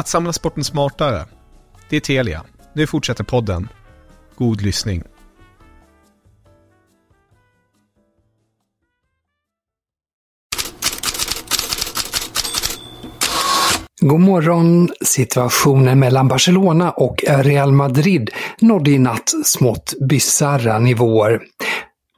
Att samla sporten smartare. Det är Telia. Nu fortsätter podden. God lyssning. God morgon! Situationen mellan Barcelona och Real Madrid nådde i natt smått bisarra nivåer.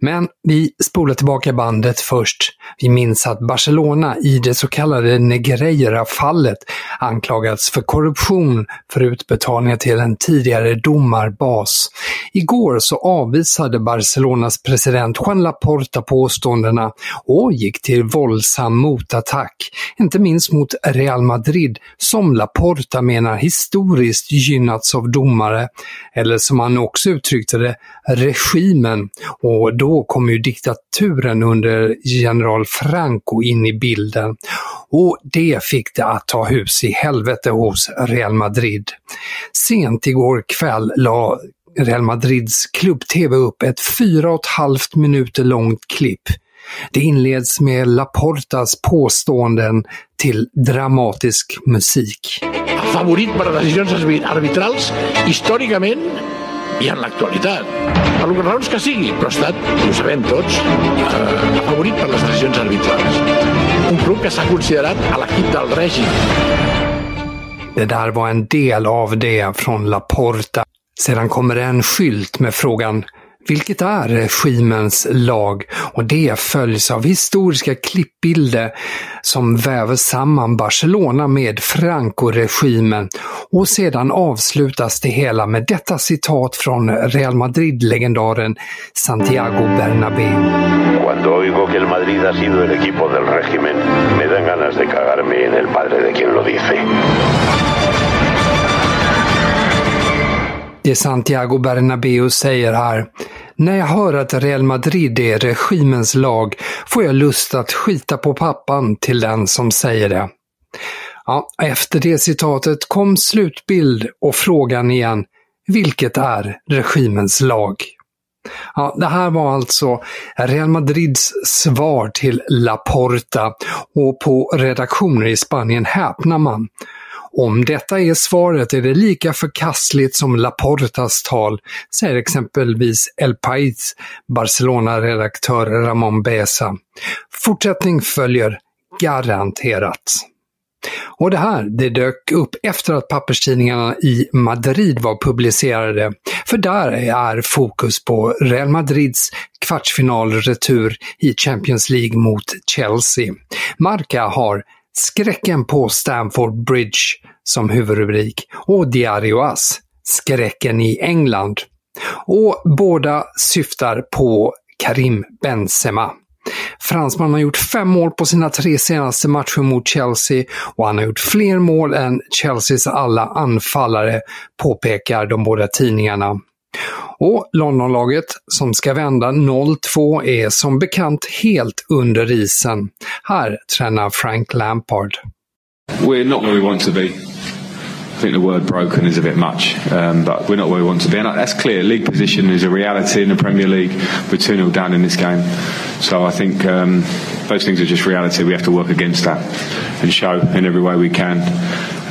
Men vi spolar tillbaka bandet först. Vi minns att Barcelona i det så kallade Negreira-fallet anklagats för korruption för utbetalningar till en tidigare domarbas. Igår så avvisade Barcelonas president Juan Laporta påståendena och gick till våldsam motattack, inte minst mot Real Madrid som Laporta menar historiskt gynnats av domare, eller som han också uttryckte det, regimen. Och då då kom ju diktaturen under general Franco in i bilden och det fick det att ta hus i helvete hos Real Madrid. Sent igår kväll la Real Madrids klubb-tv upp ett fyra och ett halvt minuter långt klipp. Det inleds med Laportas påståenden till dramatisk musik. Favorit per decisions arbitrals històricament i en l'actualitat. Per les raons que sigui, però ha estat, ho sabem tots, eh, afavorit per les decisions arbitrals. Un club que s'ha considerat a l'equip del règim. Det där var en del av det från Laporta. Sedan kommer en skylt med frågan vilket är regimens lag och det följs av historiska klippbilder som väver samman Barcelona med Franco-regimen och sedan avslutas det hela med detta citat från Real Madrid-legendaren Santiago Bernabéu. Cuando oigo que el Madrid ha sido el equipo del régimen, me dan ganas de cagarme en el padre de quien lo dice. Det Santiago Bernabéu säger här. När jag hör att Real Madrid är regimens lag får jag lust att skita på pappan till den som säger det. Ja, efter det citatet kom slutbild och frågan igen. Vilket är regimens lag? Ja, det här var alltså Real Madrids svar till Laporta och på redaktioner i Spanien häpnar man. Om detta är svaret är det lika förkastligt som Laportas tal, säger exempelvis El País Barcelona-redaktör Ramon Besa. Fortsättning följer garanterat. Och det här, det dök upp efter att papperstidningarna i Madrid var publicerade. För där är fokus på Real Madrids kvartsfinalretur i Champions League mot Chelsea. Marca har Skräcken på Stamford Bridge som huvudrubrik och Diario As, Skräcken i England. Och båda syftar på Karim Benzema. Fransmannen har gjort fem mål på sina tre senaste matcher mot Chelsea och han har gjort fler mål än Chelseas alla anfallare, påpekar de båda tidningarna. Och Londonlaget som ska vända 0-2 är som bekant helt under isen. Här tränar Frank Lampard. We're not where we want to be. I think the word broken is a bit much, um, but we're not where we want to be. And that's clear. League position is a reality in the Premier League. We're 2 0 down in this game. So I think um, those things are just reality. We have to work against that and show in every way we can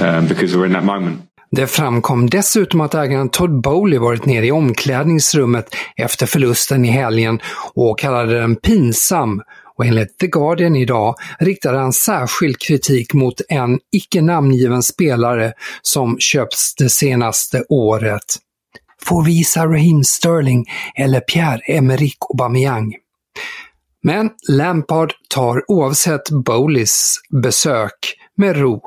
um, because we're in that moment. Det framkom dessutom att ägaren Todd Bowley varit nere i omklädningsrummet efter förlusten i helgen och kallade den pinsam och enligt The Guardian idag riktade han särskild kritik mot en icke namngiven spelare som köpts det senaste året. Får vi visa Raheem Sterling eller Pierre-Emerick Aubameyang? Men Lampard tar oavsett Bowleys besök med ro.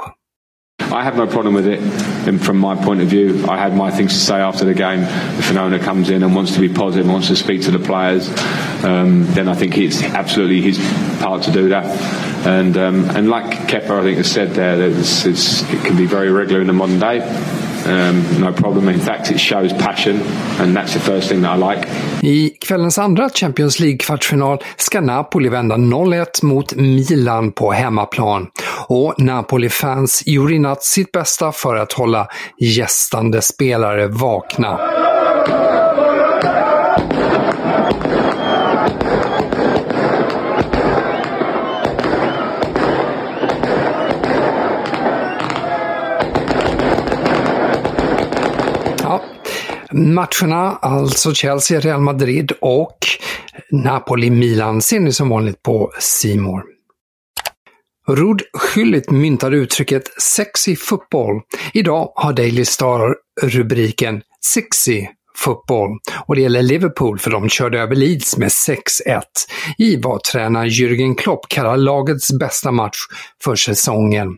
I have no problem with it. And from my point of view, I had my things to say after the game. If an owner comes in and wants to be positive, wants to speak to the players, um, then I think it's absolutely his part to do that. And um, and like Kepper, I think has said there, it's, it's, it can be very regular in the modern day. Um, no problem. In fact, it shows passion and that's the first thing that I like. I kvällens andra Champions League-kvartsfinal ska Napoli vända 0-1 mot Milan på hemmaplan. Och Napoli-fans gjorde i natt sitt bästa för att hålla gästande spelare vakna. Matcherna, alltså Chelsea, Real Madrid och Napoli-Milan ser ni som vanligt på Simor. Rod Schüllit myntade uttrycket “sexy football”. Idag har Daily Star rubriken “sexy football”. och det gäller Liverpool för de körde över Leeds med 6-1 i vad tränare Jürgen Klopp kallar lagets bästa match för säsongen.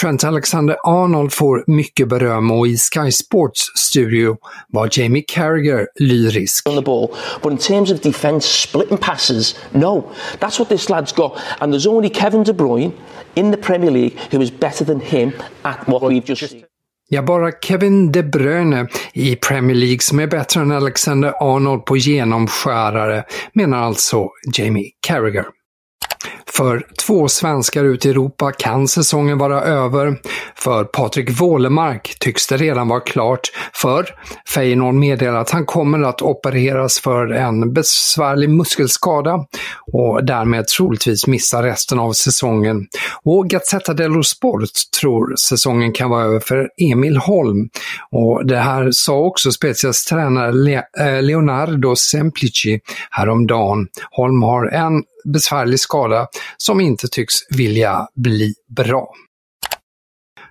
Trent Alexander-Arnold får mycket beröm och i Sky Sports studio var Jamie Carragher lyrisk. On the ball, but in terms of defence, splitting passes, no. That's what this lad's got. And there's only Kevin De Bruyne in the Premier League who is better than him at what we've just seen. Ja, bara Kevin De Bruyne i Premier League som är bättre än Alexander-Arnold på genomskärare, menar alltså Jamie Carragher. För två svenskar ute i Europa kan säsongen vara över. För Patrik Wålemark tycks det redan vara klart, för Feyenoord meddelar att han kommer att opereras för en besvärlig muskelskada och därmed troligtvis missa resten av säsongen. Och Gazzetta dello Sport tror säsongen kan vara över för Emil Holm. Och det här sa också Spezias tränare eh, Leonardo Semplici häromdagen. Holm har en besvärlig skada som inte tycks vilja bli bra.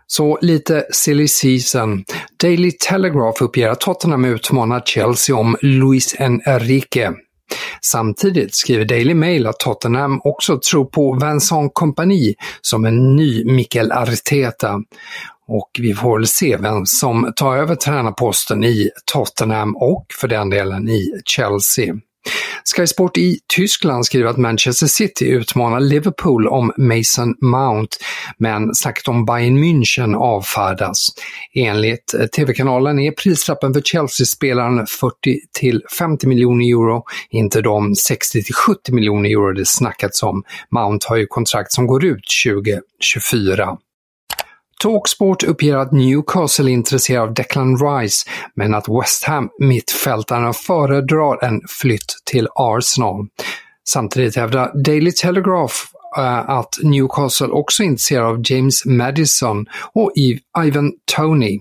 Så lite silly season. Daily Telegraph uppger att Tottenham utmanar Chelsea om Luis Enrique. Samtidigt skriver Daily Mail att Tottenham också tror på Vincent Kompany som en ny Mikel Arteta. Och vi får väl se vem som tar över tränarposten i Tottenham och för den delen i Chelsea. Sky Sport i Tyskland skriver att Manchester City utmanar Liverpool om Mason Mount, men snacket om Bayern München avfärdas. Enligt eh, TV-kanalen är prislappen för Chelsea-spelaren 40 till 50 miljoner euro, inte de 60 till 70 miljoner euro det snackats om. Mount har ju kontrakt som går ut 2024. Talksport uppger att Newcastle är intresserad av Declan Rice, men att West Ham mittfältarna föredrar en flytt till Arsenal. Samtidigt hävdar Daily Telegraph eh, att Newcastle också är intresserad av James Madison och Ivan Tony,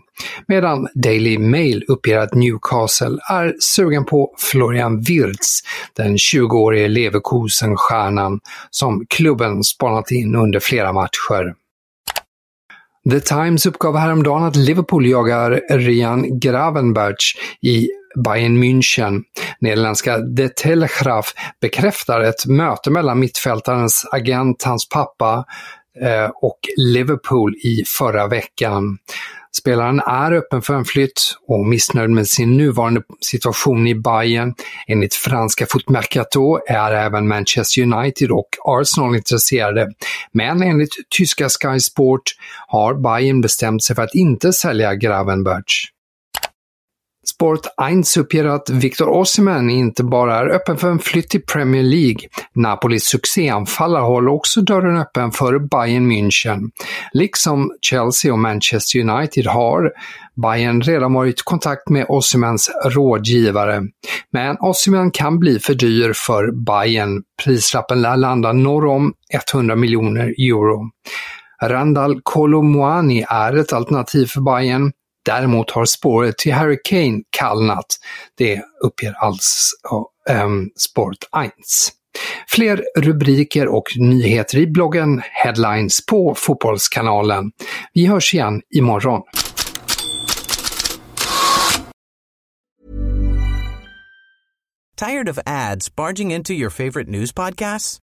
medan Daily Mail uppger att Newcastle är sugen på Florian Wirtz, den 20-årige Leverkusen-stjärnan som klubben spanat in under flera matcher. The Times uppgav häromdagen att Liverpool jagar Rian Gravenberch i Bayern München. Nederländska De Telegraaf bekräftar ett möte mellan mittfältarens agent, hans pappa, eh, och Liverpool i förra veckan. Spelaren är öppen för en flytt och missnöjd med sin nuvarande situation i Bayern. Enligt franska Footmercato är även Manchester United och Arsenal intresserade. Men enligt tyska Sky Sport har Bayern bestämt sig för att inte sälja Gravenberch. Sport 1 uppger att Victor Osimhen inte bara är öppen för en flytt till Premier League. Napolis succéanfallare håller också dörren öppen för Bayern München. Liksom Chelsea och Manchester United har Bayern redan varit i kontakt med Osimhens rådgivare. Men Osimhen kan bli för dyr för Bayern. Prislappen lär landa norr om 100 miljoner euro. Randall Kolomoani är ett alternativ för Bayern. Däremot har spåret till Harry Kane kallnat. Det uppger alltså um, Sport 1. Fler rubriker och nyheter i bloggen Headlines på Fotbollskanalen. Vi hörs igen imorgon. Tired of ads barging into your favorite news podcasts?